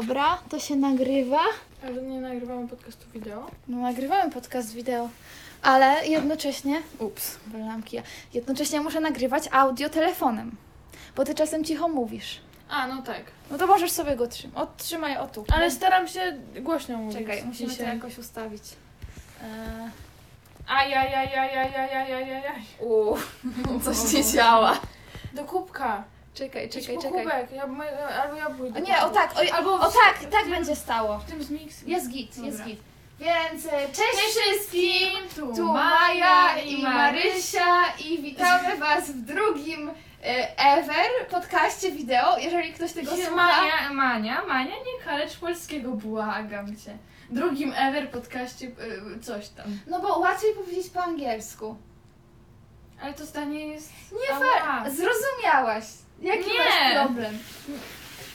Dobra, to się nagrywa. Ale nie nagrywamy podcastu wideo. No, nagrywamy podcast wideo, ale jednocześnie. Ups, wylam kija. Jednocześnie muszę nagrywać audio telefonem, bo ty czasem cicho mówisz. A, no tak. No to możesz sobie go trzymać. Odtrzymaj o tu. Ale staram się głośno mówić. Czekaj, musimy to dzisiaj. jakoś ustawić. Eee, Ajajajajajajajajajaj. Uuu, coś ci działa. Do kubka. Czekaj, czekaj, czekaj. kubek. Ja, albo ja pójdę. O nie, o tak, o, Albo o tak, tak będzie stało. W tym z mix. Jest git, jest Dobra. git. Więc e, cześć wszystkim! Tu, Tu Maja i Marysia i witamy Was w drugim e, ever podcaście wideo. Jeżeli ktoś tego Dzisiaj słucha, Mania, Mania, Mania, nie kalecz polskiego, błagam cię. Drugim ever podcaście y, coś tam. no bo łatwiej powiedzieć po angielsku. Ale to zdanie jest... Nie fair. Zrozumiałaś. Jaki Nie. masz problem?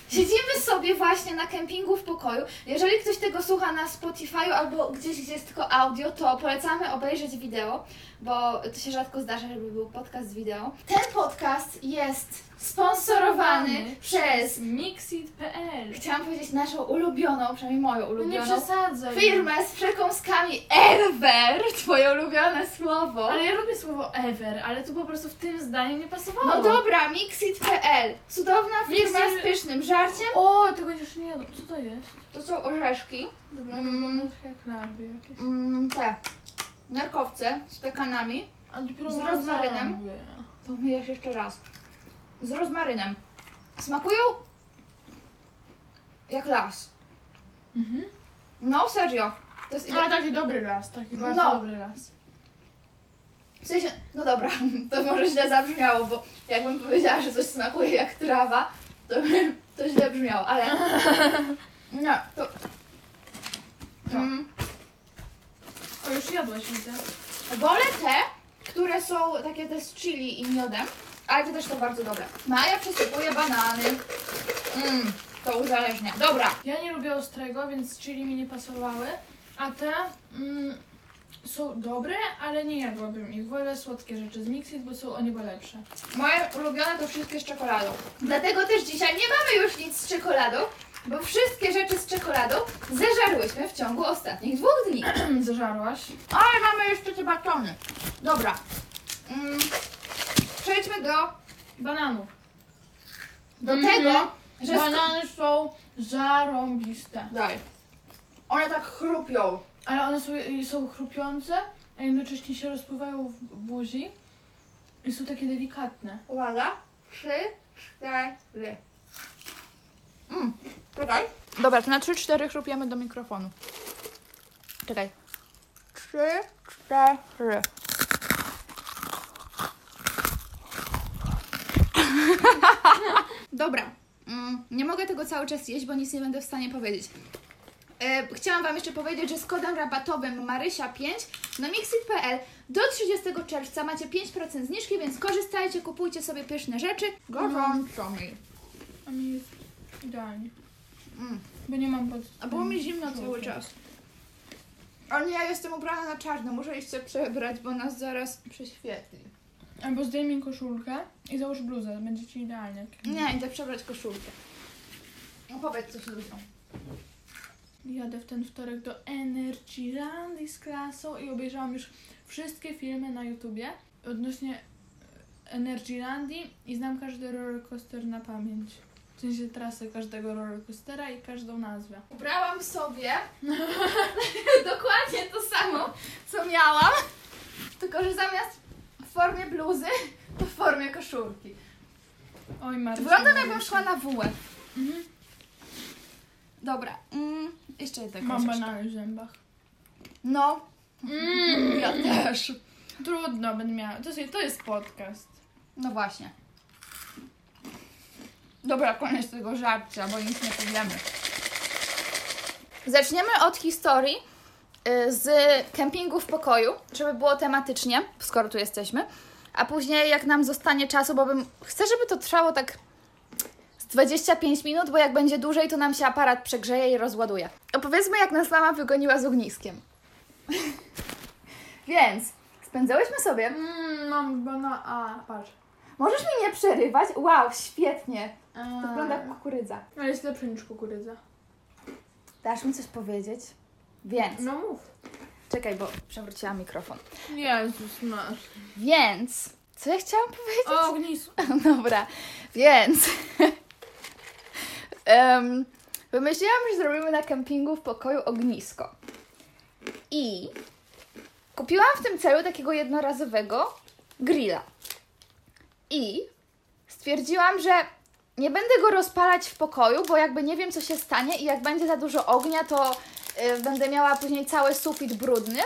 Siedzimy sobie właśnie na kempingu w pokoju. Jeżeli ktoś tego słucha na Spotify'u albo gdzieś, gdzie jest tylko audio, to polecamy obejrzeć wideo, bo to się rzadko zdarza, żeby był podcast wideo. Ten podcast jest sponsorowany przez, Mixit.pl chciałam powiedzieć naszą ulubioną, przynajmniej moją No nie ulubioną, przesadzaj. firmę z przekąskami Ever, twoje ulubione słowo. Ale ja lubię słowo ever, ale tu po prostu w tym zdaniu nie pasowało. No dobra, Mixit.pl. Cudowna firma Mixit- z pysznym żarciem. O, tego jeszcze nie jadł. Co to jest? To są orzeszki. Dobra, Mm. mm. jak larwy jakieś. Mm, te nerkowce z pekanami. A dopiero Z rozmarynem? To myjesz jeszcze raz. Z rozmarynem. Smakują jak las. Mhm. No serio. To jest Ale taki dobry las, taki bardzo No. dobry las. W sensie, no dobra, to może źle zabrzmiało, bo jakbym powiedziała, że coś smakuje jak trawa, to by to źle brzmiało, ale... No, to... Co? Mm, O, już jadłaś, widzę. wolę te, które są takie te z chili i miodem, ale to też są bardzo dobre. Maja przesypuje banany. Mm, to uzależnia. Dobra, Ja nie lubię ostrego, więc chili mi nie pasowały. A te mm, są dobre, ale nie jadłabym ich. Wolę słodkie rzeczy z Mixit, bo są o niebo lepsze. moje ulubione to wszystkie z czekoladą. Dlatego też dzisiaj nie mamy już nic z czekoladą, bo wszystkie rzeczy z czekoladą zeżarłyśmy w ciągu ostatnich dwóch dni. Zażarłaś. Ale mamy jeszcze te batony. Dobra. Mm, przejdźmy do bananów. Do mhm. tego, że Banany są zarąbiste. Daj. One tak chrupią. Ale one są, y, są chrupiące, a jednocześnie się rozpływają w buzi. I są takie delikatne. Uwaga. Trzy, cztery. Mm. Czekaj. Dobra, to na 3-4 chrupiemy do mikrofonu. Czekaj. 3-4. Dobra. Mm, nie mogę tego cały czas jeść, bo nic nie będę w stanie powiedzieć. E, chciałam Wam jeszcze powiedzieć, że z kodem rabatowym Marysia5 na mixit.pl do 30 czerwca macie 5% zniżki, więc korzystajcie, kupujcie sobie pyszne rzeczy. Gorąco mi. A mi jest idealnie. Mm. Bo nie mam pod... A było mi zimno cały czas. Ale nie, ja jestem ubrana na czarno, muszę iść się przebrać, bo nas zaraz prześwietli. Albo zdejmij koszulkę i załóż bluzę, będzie ci idealnie. Nie, idę przebrać koszulkę. No powiedz coś ludziom. Jadę w ten wtorek do Energylandii z klasą i obejrzałam już wszystkie filmy na YouTubie odnośnie e, Energylandii i znam każdy rollercoaster na pamięć. W sensie trasę każdego rollercoastera i każdą nazwę. Ubrałam sobie dokładnie to samo, co miałam, tylko że zamiast w formie bluzy, to w formie koszulki. Oj, Marysia. Wyglądam jakbym szła na WF. Mhm. Dobra, mm, jeszcze jednego. Mam banany w zębach. No, Mm. ja też. Trudno będę miała. To jest, to jest podcast. No właśnie. Dobra, koniec tego żarcia, bo nic nie powiemy. Zaczniemy od historii z kempingu w pokoju, żeby było tematycznie, skoro tu jesteśmy. A później, jak nam zostanie czasu, bo bym. Chcę, żeby to trwało tak z 25 minut, bo jak będzie dłużej, to nam się aparat przegrzeje i rozładuje. Opowiedzmy, jak nas mama wygoniła z ogniskiem. Więc spędzałyśmy sobie Mmm, mam bana... A, patrz. Możesz mi nie przerywać? Wow, świetnie. To wygląda jak kukurydza. Ale jest lepsze niż kukurydza. Dasz mi coś powiedzieć? Więc, No mów. czekaj, bo przewróciłam mikrofon. Jezus masz. Więc, co ja chciałam powiedzieć? O, ognisku. Dobra, więc em, wymyśliłam, że zrobimy na kempingu w pokoju ognisko. I kupiłam w tym celu takiego jednorazowego grilla. I stwierdziłam, że nie będę go rozpalać w pokoju, bo jakby nie wiem, co się stanie i jak będzie za dużo ognia, to będę miała później cały sufit brudny.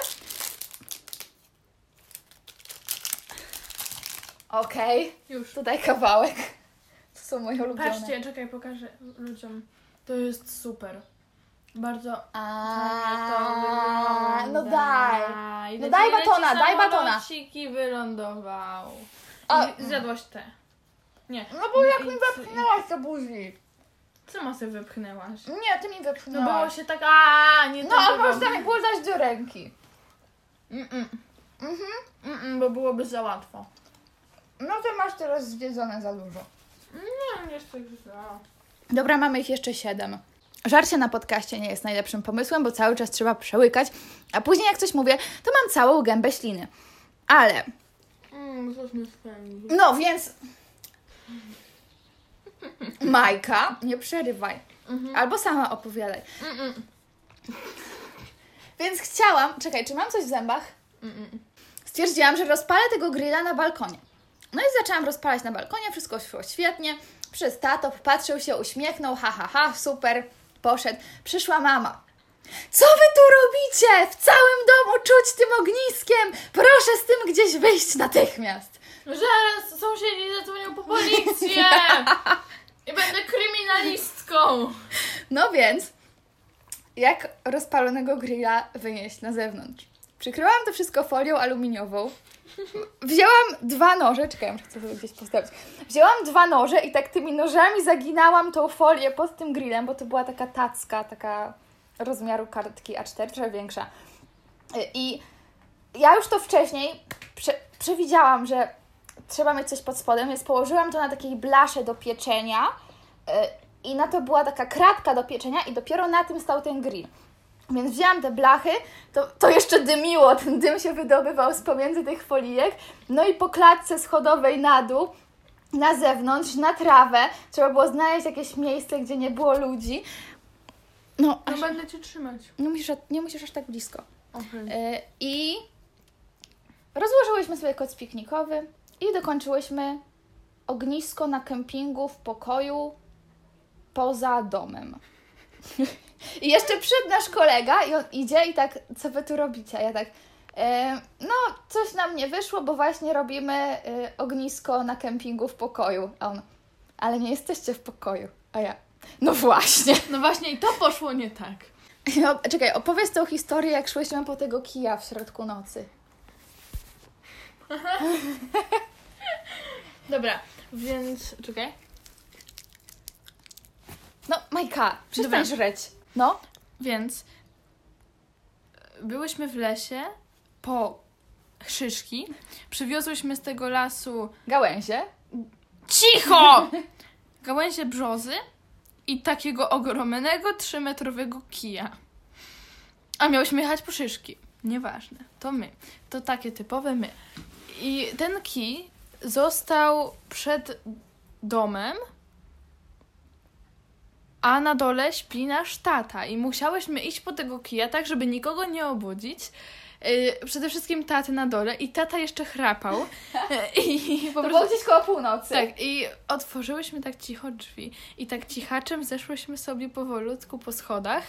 Okej. Już. Tutaj kawałek. To są moje ulubione. Patrzcie, czekaj, pokażę ludziom. To jest super. Bardzo A, to no daj. No daj leci batona, daj batona. wylądował. I zjadłaś te. Nie. No bo jak mi wepchnęłaś do buzi. Co ma sobie wypchnęłaś? Nie, ty mi No było się tak, a nie No, to a było. można mi było dać do ręki. Mm-mm. Mhm. Mm-mm, bo byłoby za łatwo. No to masz teraz zwiedzone za dużo. Nie, nie chcę za. Dobra, mamy ich jeszcze siedem. Żarcie na podcaście nie jest najlepszym pomysłem, bo cały czas trzeba przełykać, a później jak coś mówię, to mam całą gębę śliny. Ale, Mmm, coś spędzi. no więc... Majka, nie przerywaj. Mhm. Albo sama opowiadaj. Mm-mm. Więc chciałam... Czekaj, czy mam coś w zębach? Mm-mm. Stwierdziłam, że rozpalę tego grilla na balkonie. No i zaczęłam rozpalać na balkonie, wszystko szło świetnie. Przez tato patrzył się, uśmiechnął, ha, ha, ha, super, poszedł. Przyszła mama. Co wy tu robicie? W całym domu czuć tym ogniskiem! Proszę z tym gdzieś wyjść natychmiast. Zaraz sąsiedzi zadzwonią po policję! I będę kryminalistką! No więc, jak rozpalonego grilla wynieść na zewnątrz? Przykryłam to wszystko folią aluminiową. Wzięłam dwa noże, czekaj, muszę to gdzieś postawić. Wzięłam dwa noże i tak tymi nożami zaginałam tą folię pod tym grillem, bo to była taka tacka, taka rozmiaru kartki A4, trochę większa. I ja już to wcześniej prze, przewidziałam, że trzeba mieć coś pod spodem, więc położyłam to na takiej blasze do pieczenia y, i na to była taka kratka do pieczenia i dopiero na tym stał ten grill. Więc wzięłam te blachy, to, to jeszcze dymiło, ten dym się wydobywał z pomiędzy tych folijek. No i po klatce schodowej na dół, na zewnątrz, na trawę, trzeba było znaleźć jakieś miejsce, gdzie nie było ludzi. No, No aż, będę cię trzymać. nie, musisz, nie musisz aż tak blisko. Okay. E, I rozłożyłyśmy sobie koc piknikowy i dokończyłyśmy ognisko na kempingu w pokoju poza domem. I jeszcze przyszedł nasz kolega i on idzie i tak, co wy tu robicie? A ja tak, e, no coś nam nie wyszło, bo właśnie robimy e, ognisko na kempingu w pokoju. A on, ale nie jesteście w pokoju. A ja, no właśnie. No właśnie i to poszło nie tak. No, czekaj, opowiedz tą historię, jak szłyśmy po tego kija w środku nocy. Dobra, więc czekaj. No, Majka, przestań Dobra. żreć. No, Więc byłyśmy w lesie po szyszki. Przywiozłyśmy z tego lasu gałęzie. cicho! Gałęzie brzozy i takiego ogromnego trzymetrowego kija. A miałyśmy jechać po szyszki. Nieważne, to my. To takie typowe my. I ten kij został przed domem, a na dole śpi nasz tata. I musiałyśmy iść po tego kija, tak żeby nikogo nie obudzić. Yy, przede wszystkim taty na dole i tata jeszcze chrapał. Yy, I po To prostu było gdzieś koło północy. tak, i otworzyłyśmy tak cicho drzwi. I tak cichaczem zeszłyśmy sobie powolutku po schodach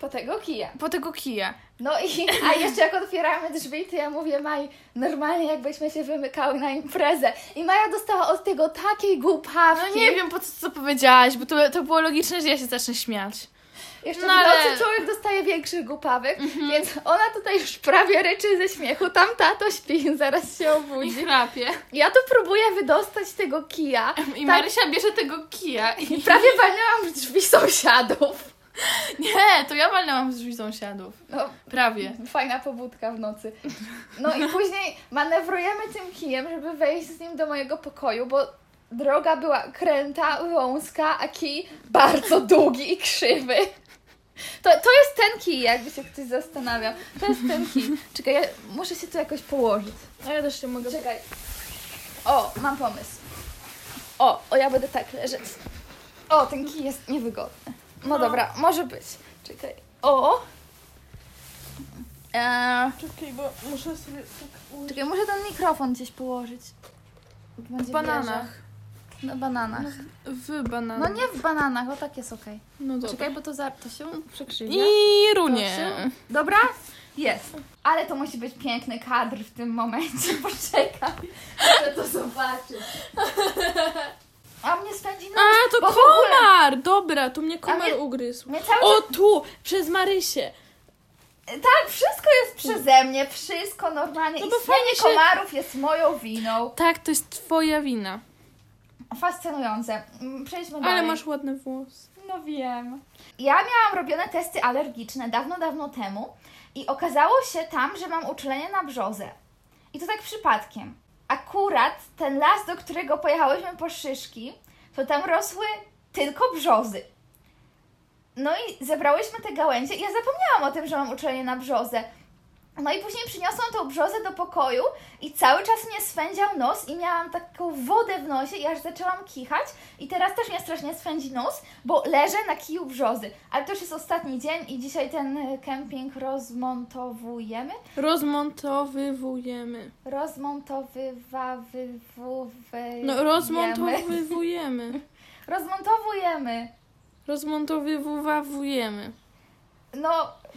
Po tego kija. po tego kija. No i, a jeszcze jak otwieramy drzwi, to ja mówię Maj, normalnie jakbyśmy się wymykały na imprezę. I Maja dostała od tego takiej głupawki. No nie wiem po co co powiedziałaś, bo to, to było logiczne, że ja się zacznę śmiać. Jeszcze No w nocy człowiek dostaje większych głupawek, więc ona tutaj już prawie ryczy ze śmiechu. Tam tato śpi, zaraz się I obudzi. chrapie. Ja tu próbuję wydostać tego kija. I Tak. Marysia bierze tego kija i... I prawie walnęłam w drzwi sąsiadów. Nie, to ja walnęłam z drzwi sąsiadów. No, Prawie. Fajna pobudka w nocy. No i później manewrujemy tym kijem, żeby wejść z nim do mojego pokoju, bo droga była kręta, wąska, a kij bardzo długi i krzywy. To, to jest ten kij, jakby się ktoś zastanawiał. To jest ten kij. Czekaj, ja muszę się tu jakoś położyć. A ja też się mogę... Czekaj. O, mam pomysł. O, o, ja będę tak leżeć. O, ten kij jest niewygodny. No No. dobra, może być. Czekaj. O! Eee, Czekaj, bo muszę sobie tak ułożyć. czekaj, muszę ten mikrofon gdzieś położyć. Będzie W bananach. wieża. Na bananach. W bananach. No nie w bananach, o tak jest okej. No dobra. Czekaj, bo to, za, to się przekrzywia. I runie. się- Dobra? Jest. Ale to musi być piękny kadr w tym momencie. Poczekaj. Chcę to zobaczyć. A mnie spędzi noc. A, to bo w ogóle- komar! Dobra, tu mnie komar mnie- ugryzł. Mnie cały O, tu! Przez Marysię. Tak, wszystko jest przeze mnie, wszystko normalnie. No bo Istnienie fajnie się- komarów jest moją winą. Tak, to jest twoja wina. Fascynujące. Mm, Przejdźmy dalej. Ale masz ładne włosy. No wiem. Ja miałam robione testy alergiczne dawno, dawno temu i okazało się tam, że mam uczulenie na brzozę. I to tak przypadkiem. Akurat ten las, do którego pojechałyśmy po szyszki, to tam rosły tylko brzozy. No i zebrałyśmy te gałęzie ja zapomniałam o tym, że mam uczulenie na brzozę. No i później przyniosłam tą brzozę do pokoju i cały czas mnie swędział nos i miałam taką wodę w nosie i aż zaczęłam kichać i teraz też mnie strasznie swędzi nos, bo leżę na kiju brzozy. Ale to już jest ostatni dzień i dzisiaj ten e, kemping rozmontowujemy. Rozmontowywujemy. Rozmontowywawywujemy. No, rozmontowywujemy. Rozmontowujemy. Rozmontowywuwawujemy. No,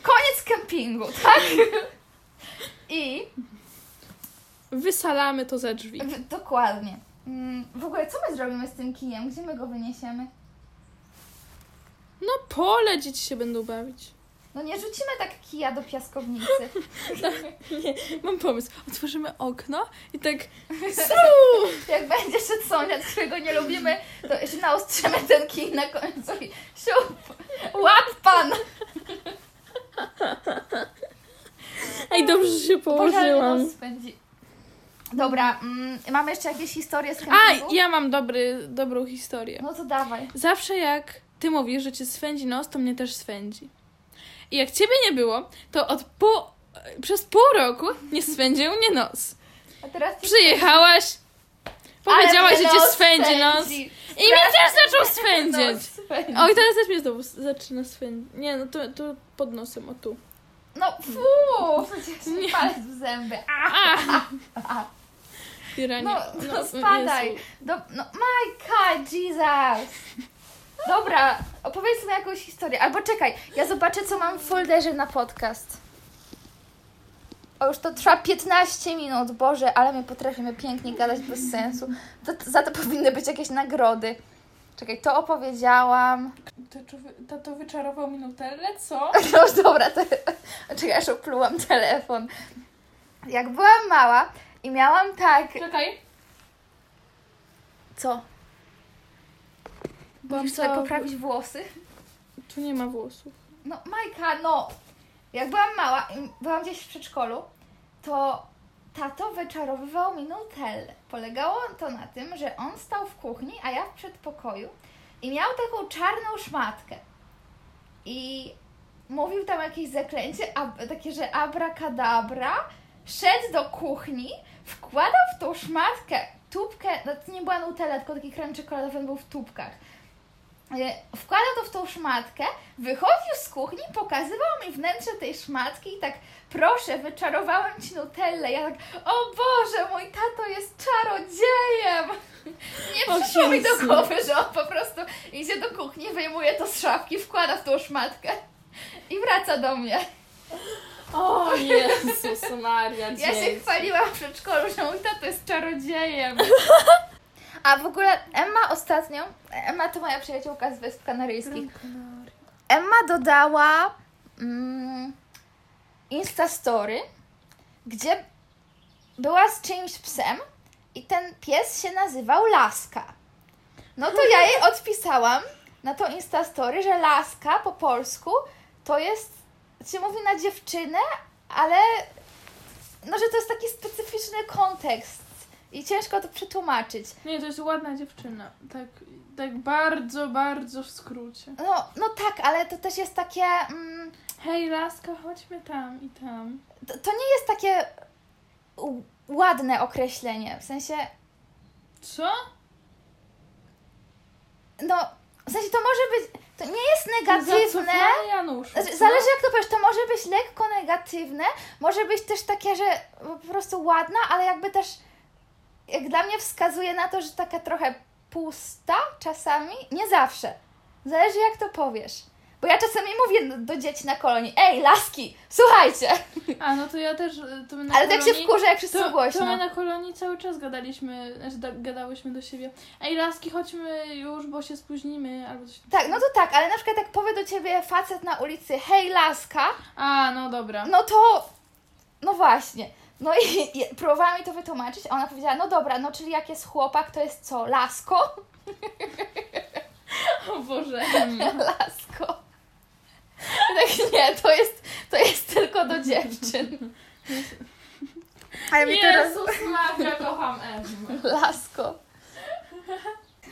koniec kempingu, tak? I Wysalamy to za drzwi. w, dokładnie. Mm, W ogóle co my zrobimy z tym kijem? Gdzie my go wyniesiemy? No pole dzieci się będą bawić. No nie rzucimy tak kija do piaskownicy. Nie, mam pomysł. Otworzymy okno i tak Jak będzie szedł sąsiad, którego nie lubimy, to jeszcze naostrzymy ten kij na końcu i siup, dobrze, że się położyłam. spędzi. Dobra, mm, mamy jeszcze jakieś historie z A, kempingu? ja mam dobry, dobrą historię. No to dawaj. Zawsze jak ty mówisz, że cię swędzi nos, to mnie też swędzi. I jak ciebie nie było, to od pół, przez pół roku nie swędził mnie nos. A teraz Przyjechałaś, powiedziałaś, że cię swędzi nos spędzi. i mnie też zaczął swędzić. spędzi. O, i teraz też mnie znowu zaczyna swędzić. Nie, no to, to pod nosem, o tu. No fu, przecież mi palec w zęby. A, A! Tiranie. no, no spadaj. Jezu. Do, no my God, Jesus. Dobra, opowiedz mi jakąś historię. Albo czekaj, ja zobaczę, co mam w folderze na podcast. O, już to trwa 15 minut, Boże, ale my potrafimy pięknie gadać bez sensu. To, za to powinny być jakieś nagrody. Czekaj, to opowiedziałam. Tato, wyczarował mi nutellę, co? No dobra, to... czekaj, aż oplułam telefon. Jak byłam mała i miałam tak... Czekaj. Co? Byłam Musisz sobie poprawić włosy? Tu nie ma włosów. No, Majka, no. Jak byłam mała i byłam gdzieś w przedszkolu, to tato wyczarowywał mi nutellę. Polegało to na tym, że on stał w kuchni, a ja w przedpokoju i miał taką czarną szmatkę. I mówił tam jakieś zaklęcie, takie, że abracadabra, szedł do kuchni, wkładał w tą szmatkę tubkę, no to nie była nutella, tylko taki krem czekoladowy był w tubkach. E, Wkładał to w tą szmatkę, wychodził z kuchni, pokazywał mi wnętrze tej szmatki i tak, proszę, wyczarowałem ci nutellę. Ja tak, o Boże, mój tato jest czarodziejem! Nie przyszło mi do głowy, że on po prostu idzie do kuchni, wyjmuje to z szafki, wkłada w tą szmatkę i wraca do mnie. O Jezus Maria, Ja się chwaliłam w przedszkolu, że mój tato jest czarodziejem. A w ogóle Emma ostatnio, Emma to moja przyjaciółka z Wysp Kanaryjskich, Emma dodała mm, Instastory, gdzie była z czyimś psem i ten pies się nazywał Laska. No to ja jej odpisałam na to Instastory, że Laska po polsku to jest, się mówi na dziewczynę, ale no, że to jest taki specyficzny kontekst. I ciężko to przetłumaczyć. Nie, to jest ładna dziewczyna. Tak, tak bardzo, bardzo w skrócie. No, no tak, ale to też jest takie. Mm, Hej, laska, chodźmy tam i tam. to, to nie jest takie ładne określenie. W sensie, Co? no, w sensie to może być. To nie jest negatywne. Januszu. Znaczy? Zależy jak to powiesz, to może być lekko negatywne, może być też takie, że po prostu ładna, ale jakby też jak dla mnie wskazuje na to, że taka trochę pusta czasami, nie zawsze. Zależy jak to powiesz. Bo ja czasami mówię do dzieci na kolonii, ej laski, słuchajcie, A, no to ja też... y, To ale tak się wkurzę jak wszyscy To, to głośno. my na kolonii cały czas gadaliśmy, znaczy da, gadałyśmy do siebie. Ej, laski, chodźmy już, bo się spóźnimy, albo coś. Tak, no to tak, ale na przykład jak powie do ciebie facet na ulicy, hej laska, A, no dobra. no to, no właśnie. No i, i próbowała mi to wytłumaczyć, a ona powiedziała, no dobra, no czyli jak jest chłopak, to jest co, lasko? O Boże. Lasko. Tak nie, to jest, to jest tylko do dziewczyn. Ale mi teraz Jezus Maria, kocham Ewę. lasko.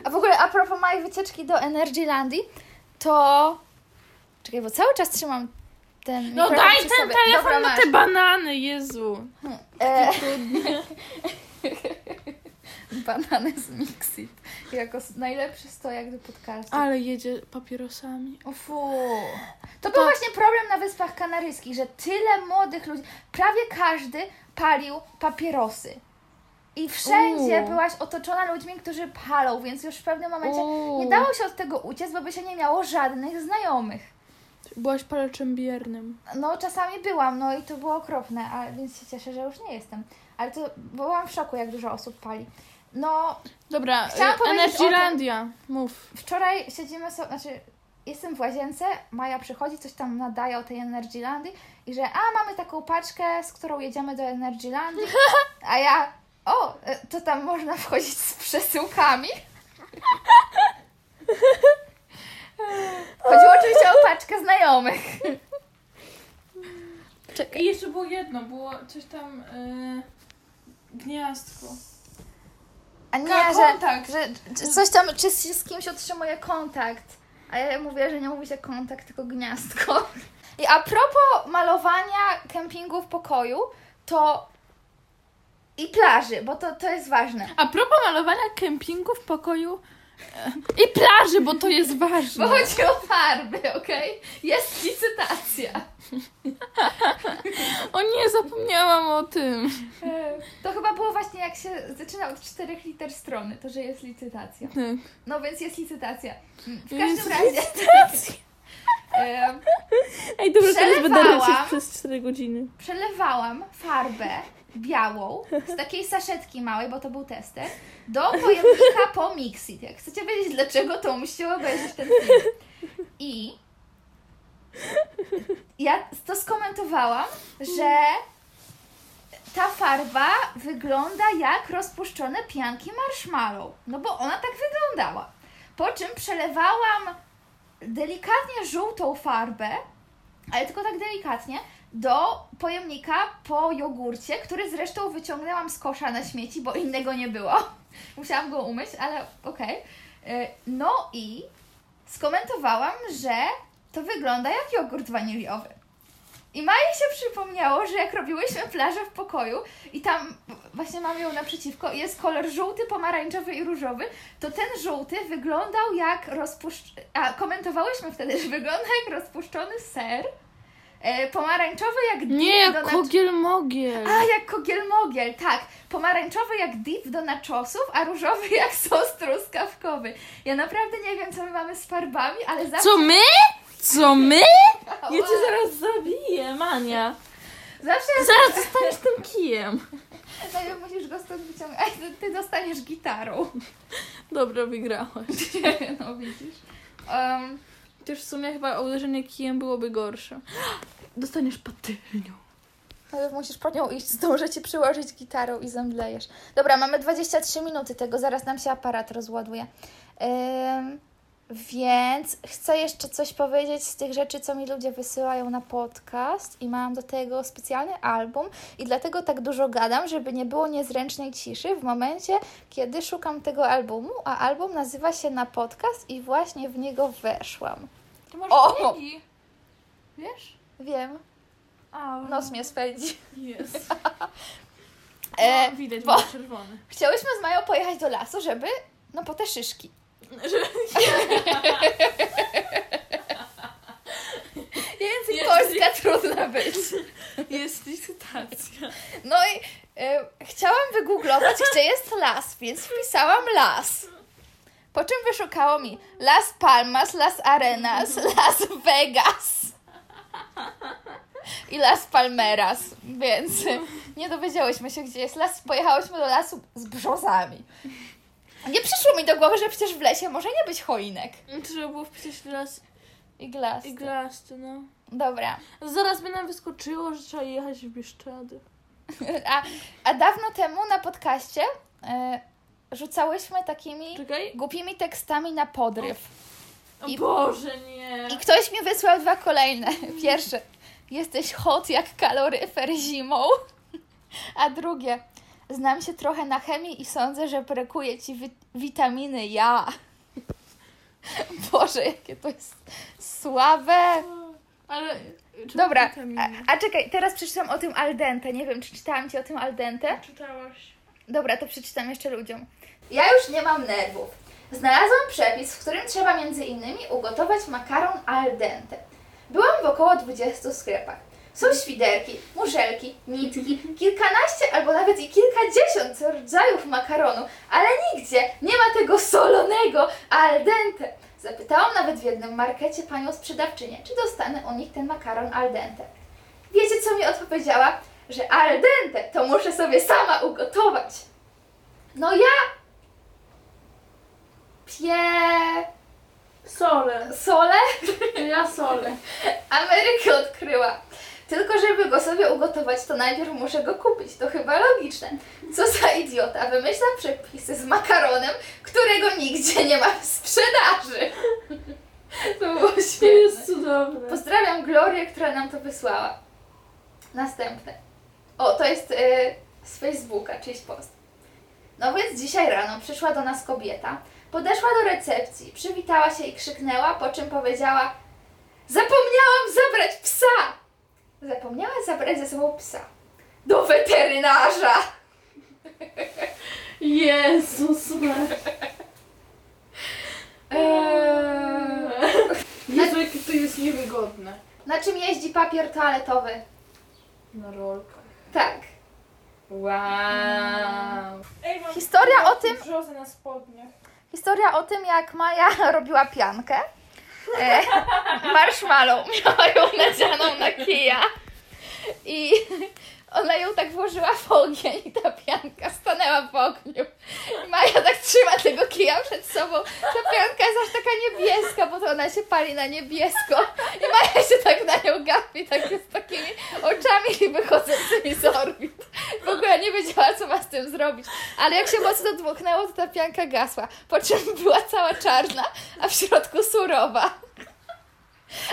A w ogóle a propos mojej wycieczki do Energylandii, to... Czekaj, bo cały czas trzymam ten No daj ten sobie. telefon Dobra, na masz. te banany, Jezu. E, banany z Mixit. Jako najlepszy stojak do podcastu. Ale jedzie papierosami. O fu. To był właśnie problem na Wyspach Kanaryjskich, że tyle młodych ludzi, prawie każdy palił papierosy. I wszędzie Uuu. byłaś otoczona ludźmi, którzy palą, więc już w pewnym momencie Uuu. nie dało się od tego uciec, bo by się nie miało żadnych znajomych. Byłaś paleczem biernym. No czasami byłam, no i to było okropne, a więc się cieszę, że już nie jestem. Ale to byłam w szoku, jak dużo osób pali. No, Dobra, Chciałam y, powiedzieć Energylandia. Mów. Wczoraj siedzimy sobie, znaczy jestem w łazience, Maja przychodzi, coś tam nadaje o tej Energylandii i że a, mamy taką paczkę, z którą jedziemy do Energylandii, a ja, o, e, to tam można wchodzić z przesyłkami. Chodziło oczywiście o paczkę znajomych. I jeszcze było jedno, było coś tam... Y, gniazdko. A nie, Ka- że, kontakt. że, że coś tam, czy z, z kimś utrzymuje kontakt. A ja mówię, że nie mówi się kontakt, tylko gniazdko. I a propos malowania kempingu w pokoju, to i plaży, bo to, to jest ważne. A propos malowania kempingu w pokoju i plaży, bo to jest ważne. Bo chodzi o farby, okej? Jest licytacja. O nie, zapomniałam o tym. To chyba było właśnie jak się zaczyna od czterech liter strony, to że jest licytacja. Tak. No więc jest licytacja. W Jest każdym razie. e, Ej, dobra, teraz będę lecieć przez 4 godziny. przelewałam farbę białą z takiej saszetki małej, bo to był tester, do pojemnika po Mixit. Jak chcecie wiedzieć dlaczego, to musicie obejrzeć ten film. I ja to skomentowałam, że ta farba wygląda jak rozpuszczone pianki marshmallow. No bo ona tak wyglądała. Po czym przelewałam delikatnie żółtą farbę, ale tylko tak delikatnie, do pojemnika po jogurcie, który zresztą wyciągnęłam z kosza na śmieci, bo innego nie było. Musiałam go umyć, ale okej. Y, No i skomentowałam, że to wygląda jak jogurt waniliowy. I Maji się przypomniało, że jak robiłyśmy plażę w pokoju i tam właśnie mamy ją naprzeciwko jest kolor żółty, pomarańczowy i różowy, to ten żółty wyglądał jak rozpuszczony... A, komentowałyśmy wtedy, że wygląda jak rozpuszczony ser, e, pomarańczowy jak dip Nie, jak do nac- kogiel mogiel. A, jak kogiel-mogiel, tak. Pomarańczowy jak dip do naczosów, a różowy jak sos truskawkowy. Ja naprawdę nie wiem, co my mamy z farbami, ale zawsze... Co my? Co my? Ja cię zaraz zabiję, Mania. Zawsze Zaraz zostaniesz tym kijem. Najpierw musisz go stąd wyciągnąć. Ej, ty, ty dostaniesz gitarą. Dobra, wygrałaś. no widzisz. Um, Chociaż w sumie chyba uderzenie kijem byłoby gorsze. Dostaniesz patelnią. najpierw musisz po nią iść, zdążę ci przyłożyć gitarą i zemdlejesz. Dobra, mamy 23 minuty tego, zaraz nam się aparat rozładuje. Um, Więc chcę jeszcze coś powiedzieć z tych rzeczy, co mi ludzie wysyłają na podcast i mam do tego specjalny album i dlatego tak dużo gadam, żeby nie było niezręcznej ciszy w momencie, kiedy szukam tego albumu, a album nazywa się Na Podcast i właśnie w niego weszłam. Ty masz O! kniги. Wiesz? Wiem, A, nos mnie spędzi. Jest. E, no, widać, bo czerwony. chciałyśmy z Mają pojechać do lasu, żeby, no po te szyszki. Język Jest- Polska trudna być. Jest licytacja. No i e, chciałam wygooglować, gdzie jest las, więc wpisałam las. Po czym wyszukało mi Las Palmas, Las Arenas, Las Vegas i Las Palmeras, więc nie dowiedziałyśmy się, gdzie jest las. Pojechałyśmy do lasu z brzozami. Nie przyszło mi do głowy, że przecież w lesie może nie być choinek Trzeba było wpisać las i glas. i glasty, no. Dobra. Zaraz by nam wyskoczyło, że trzeba jechać w Bieszczady. A, a dawno temu na podcaście e, rzucałyśmy takimi Czekaj. głupimi tekstami na podryw. O I- Boże, nie. I ktoś mi wysłał dwa kolejne. Pierwsze. Jesteś hot jak kaloryfer zimą. A drugie. Znam się trochę na chemii i sądzę, że brakuje ci wi- witaminy ja. Boże, jakie to jest słabe. Ale... Dobra, a, a czekaj, teraz przeczytam o tym al dente. Nie wiem, czy czytałam Ci o tym al dente. Czytałaś. Dobra, to przeczytam jeszcze ludziom. Ja już nie mam nerwów. Znalazłam przepis, w którym trzeba między innymi ugotować makaron al dente. Byłam w około 20 sklepach. Są świderki, muszelki, nitki, kilkanaście albo nawet i kilkadziesiąt rodzajów makaronu, ale nigdzie nie ma tego solonego al dente. Zapytałam nawet w jednym markecie panią sprzedawczynię, czy dostanę u nich ten makaron al dente. Wiecie, co mi odpowiedziała? Że al dente to muszę sobie sama ugotować. No ja pie Sole. solę Ja sole. Amerykę odkryła. Tylko żeby go sobie ugotować, to najpierw muszę go kupić. To chyba logiczne. Co za idiota. Wymyśla przepisy z makaronem, którego nigdzie nie ma w sprzedaży. To było To jest cudowne. Pozdrawiam Glorię, która nam to wysłała. Następne. O, to jest y, z Facebooka, czyjś post. No więc dzisiaj rano przyszła do nas kobieta, podeszła do recepcji, przywitała się i krzyknęła, po czym powiedziała Zapomniałam zabrać psa! Zapomniała zabrać ze sobą psa. Do weterynarza! Jezus Maria. Eee, Jezu, jakie to jest niewygodne. na czym jeździ papier toaletowy? Na rolkach. Tak. Wow. Ej, mam Historia o tym- na spodniach. Historia o tym, jak Maja robiła piankę. E, marshmallow miała ją nadzianą na kija. I ona ją tak włożyła w ogień i ta pianka stanęła w ogniu. I Maja tak trzyma tego kija przed sobą. Ta pianka jest aż taka niebieska, bo to ona się pali na niebiesko. I Maja się tak na nią gapi, tak z takimi oczami wychodzącymi z orbit. W ogóle nie wiedziała, co ma z tym zrobić. Ale jak się mocno dmuchnęło, to ta pianka gasła. Po czym była cała czarna, a w środku surowa.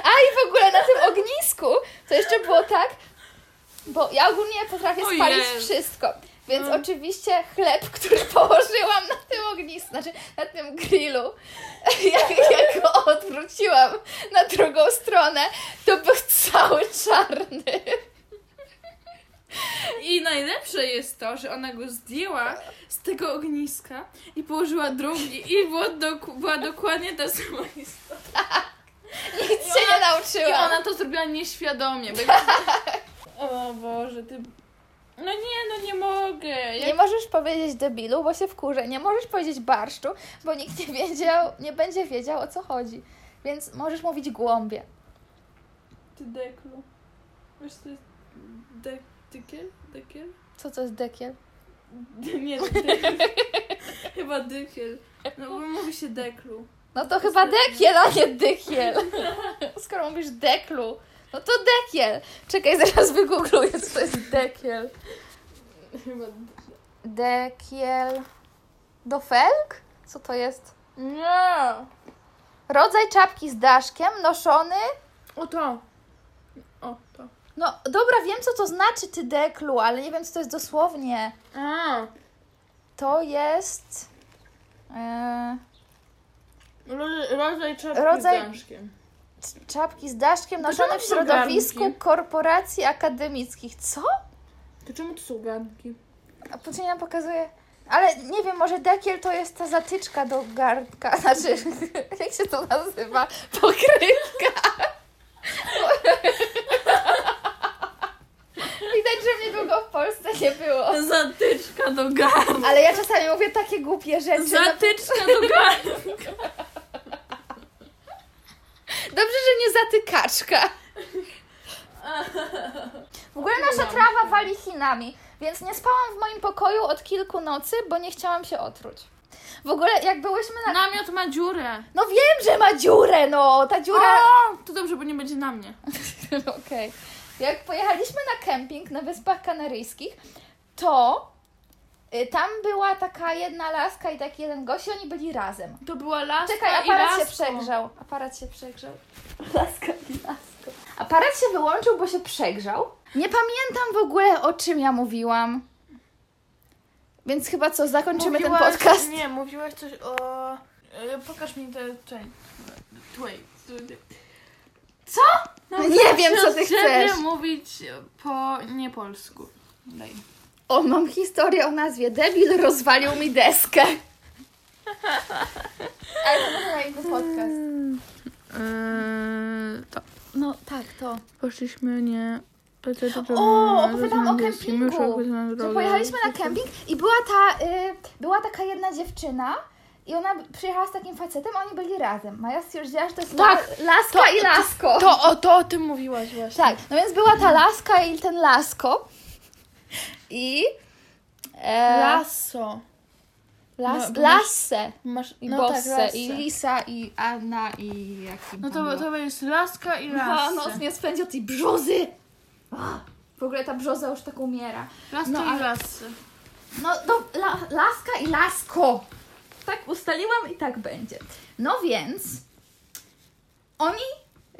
A i w ogóle na tym ognisku to jeszcze było tak, bo ja ogólnie potrafię spalić wszystko. Więc No. oczywiście chleb, który położyłam na tym ognisku, znaczy na tym grillu, jak, jak go odwróciłam na drugą stronę, to był cały czarny. I najlepsze jest to, że ona go zdjęła z tego ogniska i położyła drugi i było doku- była dokładnie ta sama historia. Nic się nie I nauczyłam. ona to zrobiła nieświadomie. Bo jakby... O Boże, ty... No nie, no nie mogę. Nie Jak... możesz powiedzieć debilu, bo się wkurzę. Nie możesz powiedzieć barszczu, bo nikt nie wiedział, nie będzie wiedział o co chodzi. Więc możesz mówić głąbie. Ty deklu. Wiesz co jest... De... Dykiel? Dekiel? Co to jest dekiel? Nie, dekiel. Chyba dykiel. No bo mówi się deklu. No to chyba dekiel, a nie dykiel. Skoro mówisz deklu, no to dekiel. Czekaj, zaraz wygoogluję, co to jest dekiel. Chyba... Dekiel... Do felk? Co to jest? Nie! Rodzaj czapki z daszkiem noszony. O to. O to. No dobra, wiem co to znaczy, ty deklu, ale nie wiem co to jest dosłownie. A. To jest. E, Rodzaj czapki Rodzaj- z daszkiem. czapki z daszkiem noszone w środowisku garnki? korporacji akademickich. Co? To czemu to są garnki? A później nam pokazuje. Ale nie wiem, może dekiel to jest ta zatyczka do garnka. Znaczy, jak się to nazywa? Pokrywka. Widać, że mnie długo w Polsce nie było. Zatyczka do garnka. Ale ja czasami mówię takie głupie rzeczy. Zatyczka do garnka. Dobrze, że nie zatykaczka. W ogóle nasza trawa wali Chinami, więc nie spałam w moim pokoju od kilku nocy, bo nie chciałam się otruć. W ogóle jak byłyśmy na... Namiot ma dziurę. No wiem, że ma dziurę, no! Ta dziura... O, to dobrze, bo nie będzie na mnie. Okej. Jak pojechaliśmy na kemping na Wyspach Kanaryjskich, to tam była taka jedna laska i taki jeden gość i oni byli razem. To była laska Czekaj, i aparat się lasko. przegrzał. Aparat się przegrzał. Laska i lasko. Aparat się wyłączył, bo się przegrzał. Nie pamiętam w ogóle o czym ja mówiłam. Więc chyba co, zakończymy ten Mówiłaś- podcast. Nie, mówiłaś coś o... e, Pokaż mi. Czekaj. Wait. Co? Nie wiem, co ty chcesz. mówić po niepolsku. Daj. O, mam historię o nazwie Debil rozwalił mi deskę. Ale to może na inny podcast. Eee, to. No tak, to. Poszliśmy nie... O, opowiadam o kempingu. Że pojechaliśmy na kemping i była ta, y, była taka jedna dziewczyna i ona przyjechała z takim facetem, a oni byli razem. Maja stwierdziła, że to jest Tak, la- laska to- i lasko. To o, to o tym mówiłaś właśnie. Tak, no więc była ta laska i ten lasko. I... E, Lasso. las, no, lasse. Masz... I no Bosse, tak, i. Lisa, i Anna, i jaki No to, to jest laska i No, lasse. noc mnie spędzi od tej brzozy. W ogóle ta brzoza już tak umiera. Laska No, i ale- lasse. No, no la, laska i lasko. Tak ustaliłam i tak będzie. No więc oni.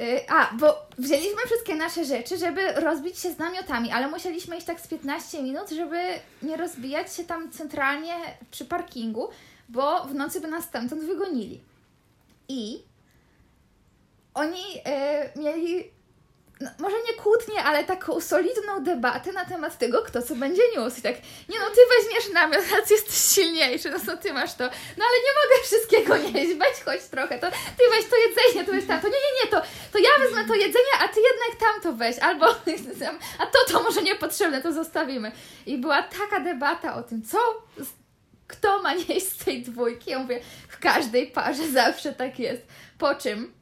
Y, a, bo wzięliśmy wszystkie nasze rzeczy, żeby rozbić się z namiotami, ale musieliśmy iść tak z 15 minut, żeby nie rozbijać się tam centralnie przy parkingu, bo w nocy by nas stamtąd wygonili. I oni y, mieli no, może nie kłótnię, ale taką solidną debatę na temat tego, kto co będzie niósł. I tak, nie no, ty weźmiesz namiot, ty jesteś silniejszy, no co ty masz to? No ale nie mogę wszystkiego nieść, weź choć trochę, to ty weź to jedzenie, to weź tamto. Nie, nie, nie, to, to ja wezmę to jedzenie, a ty jednak tamto weź, albo a to, to może niepotrzebne, to zostawimy. I była taka debata o tym, co, kto ma nieść z tej dwójki. Ja mówię, w każdej parze zawsze tak jest. Po czym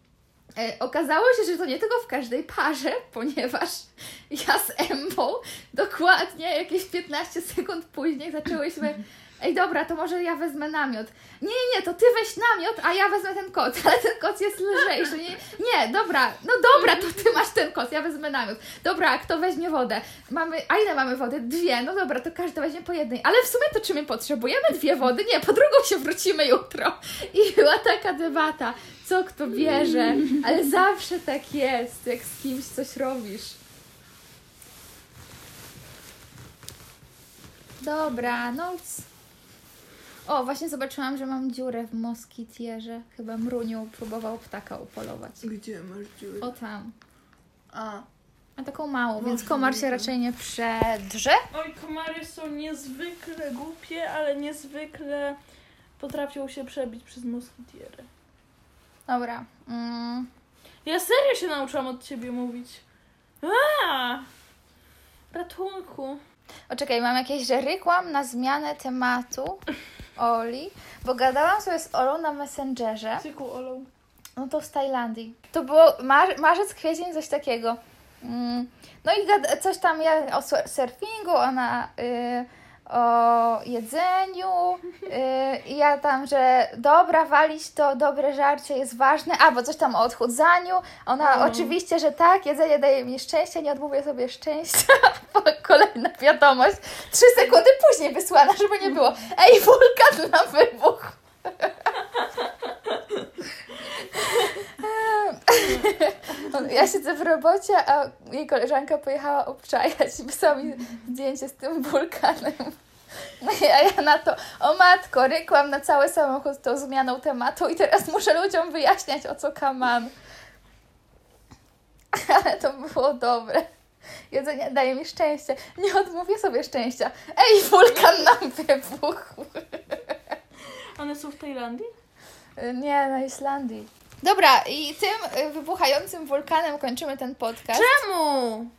okazało się, że to nie tylko w każdej parze, ponieważ ja z Embą dokładnie jakieś 15 sekund później zaczęłyśmy. Ej, dobra, to może ja wezmę namiot. Nie, nie, to ty weź namiot, a ja wezmę ten koc, ale ten koc jest lżejszy. Nie, nie, dobra, no dobra, to ty masz ten koc, ja wezmę namiot. Dobra, a kto weźmie wodę? Mamy, a ile mamy wody? Dwie, no dobra, to każdy weźmie po jednej. Ale w sumie to czy my potrzebujemy dwie wody? Nie, po drugą się wrócimy jutro. I była taka debata, co kto bierze, ale zawsze tak jest, jak z kimś coś robisz. Dobra, no. O, właśnie zobaczyłam, że mam dziurę w moskitierze. Chyba Mruniu próbował ptaka upolować. Gdzie masz dziurę? O tam. A. Ma taką małą, więc komar się raczej nie przedrze. Oj, komary są niezwykle głupie, ale niezwykle potrafią się przebić przez moskitierę. Dobra. Mm. Ja serio się nauczyłam od ciebie mówić. A! Ratunku. O, czekaj, mam jakieś, że rykłam na zmianę tematu Oli, bo gadałam sobie z Olą na Messengerze. Cyku olą. No to z Tajlandii. To było mar- marzec, kwiecień, coś takiego. Mm. No i gad- coś tam ja o sur- surfingu, ona y, o jedzeniu y, i ja tam, że dobra, walić to dobre żarcie jest ważne, albo coś tam o odchudzaniu. Ona O. oczywiście, że tak, jedzenie daje mi szczęście, nie odmówię sobie szczęścia. Kolejna wiadomość. Trzy sekundy później wysłana, żeby nie było. Ej, wulkan na wybuch. Ja siedzę w robocie, a jej koleżanka pojechała obczajać i wysłała mi zdjęcie z tym wulkanem. No a ja na to, o matko, rykłam na cały samochód tą zmianą tematu i teraz muszę ludziom wyjaśniać, o co kaman. Ale to było dobre. Jedzenie daje mi szczęście. Nie odmówię sobie szczęścia. Ej, wulkan nam wybuchł. One są w Tajlandii? Nie, na Islandii. Dobra, i tym y, wybuchającym wulkanem kończymy ten podcast. Czemu?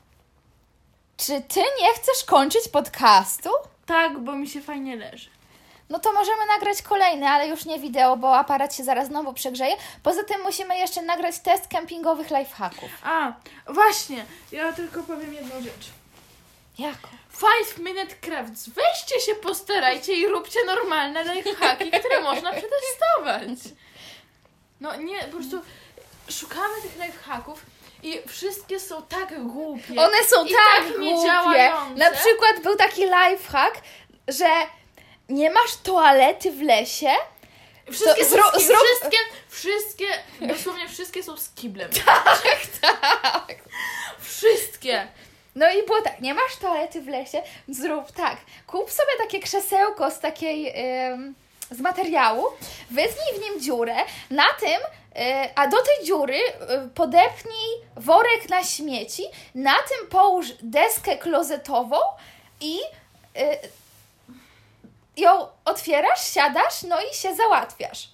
Czy ty nie chcesz kończyć podcastu? Tak, bo mi się fajnie leży. No to możemy nagrać kolejny, ale już nie wideo, bo aparat się zaraz znowu przegrzeje. Poza tym musimy jeszcze nagrać test kempingowych lifehacków. A, właśnie, ja tylko powiem jedną rzecz. Jako? Five Minute Crafts. Weźcie się, postarajcie i róbcie normalne lifehacki, które można przetestować. No nie, po prostu szukamy tych lifehacków i wszystkie są tak głupie. One są tak, tak głupie. Na przykład był taki lifehack, że nie masz toalety w lesie, Wszystkie, To zro- z ki- zrób- wszystkie, wszystkie, dosłownie wszystkie są z kiblem. tak. Wszystkie. No i było tak, nie masz toalety w lesie, zrób tak. Kup sobie takie krzesełko z takiej, z materiału, wytnij w nim dziurę, na tym, e, a do tej dziury e, podepnij worek na śmieci, na tym połóż deskę klozetową i e, ją otwierasz, siadasz, no i się załatwiasz.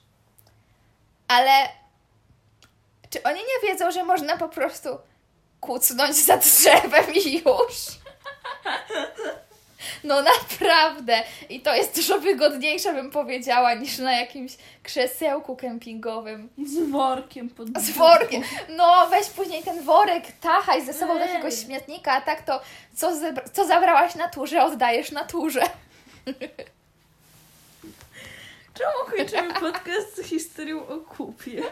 Ale czy oni nie wiedzą, że można po prostu kucnąć za drzewem i już? No naprawdę. I to jest dużo wygodniejsze, bym powiedziała, niż na jakimś krzesełku kempingowym. Z workiem pod Z workiem. No, weź później ten worek, tachaj ze sobą do jakiegoś śmietnika, a tak to co, co zabrałaś naturze, oddajesz naturze. Czemu kończymy podcast z historią o kupie?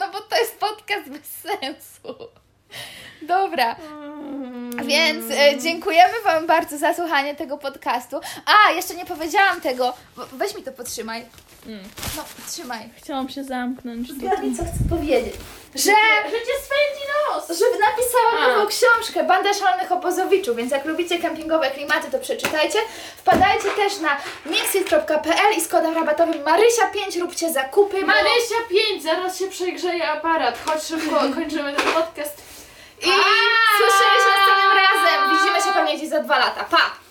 No bo to jest podcast bez sensu. Dobra. Więc e, dziękujemy Wam bardzo za słuchanie tego podcastu. A, jeszcze nie powiedziałam tego. Weź mi to podtrzymaj. Mm. No, trzymaj. Chciałam się zamknąć. Zgadnij, co chcę powiedzieć. Że, Że cię swędzi nos! że napisałam nową książkę Banda Szalonych Opozowiczów, więc jak lubicie kempingowe klimaty, to przeczytajcie. Wpadajcie też na mixit.pl i z kodem rabatowym Marysia5 róbcie zakupy. bo- Marysia 5, zaraz się przegrzeje aparat. Chodź szybko, kończymy ten podcast. I słyszymy się następnym razem. Widzimy się pewnie gdzieś za dwa lata. Pa!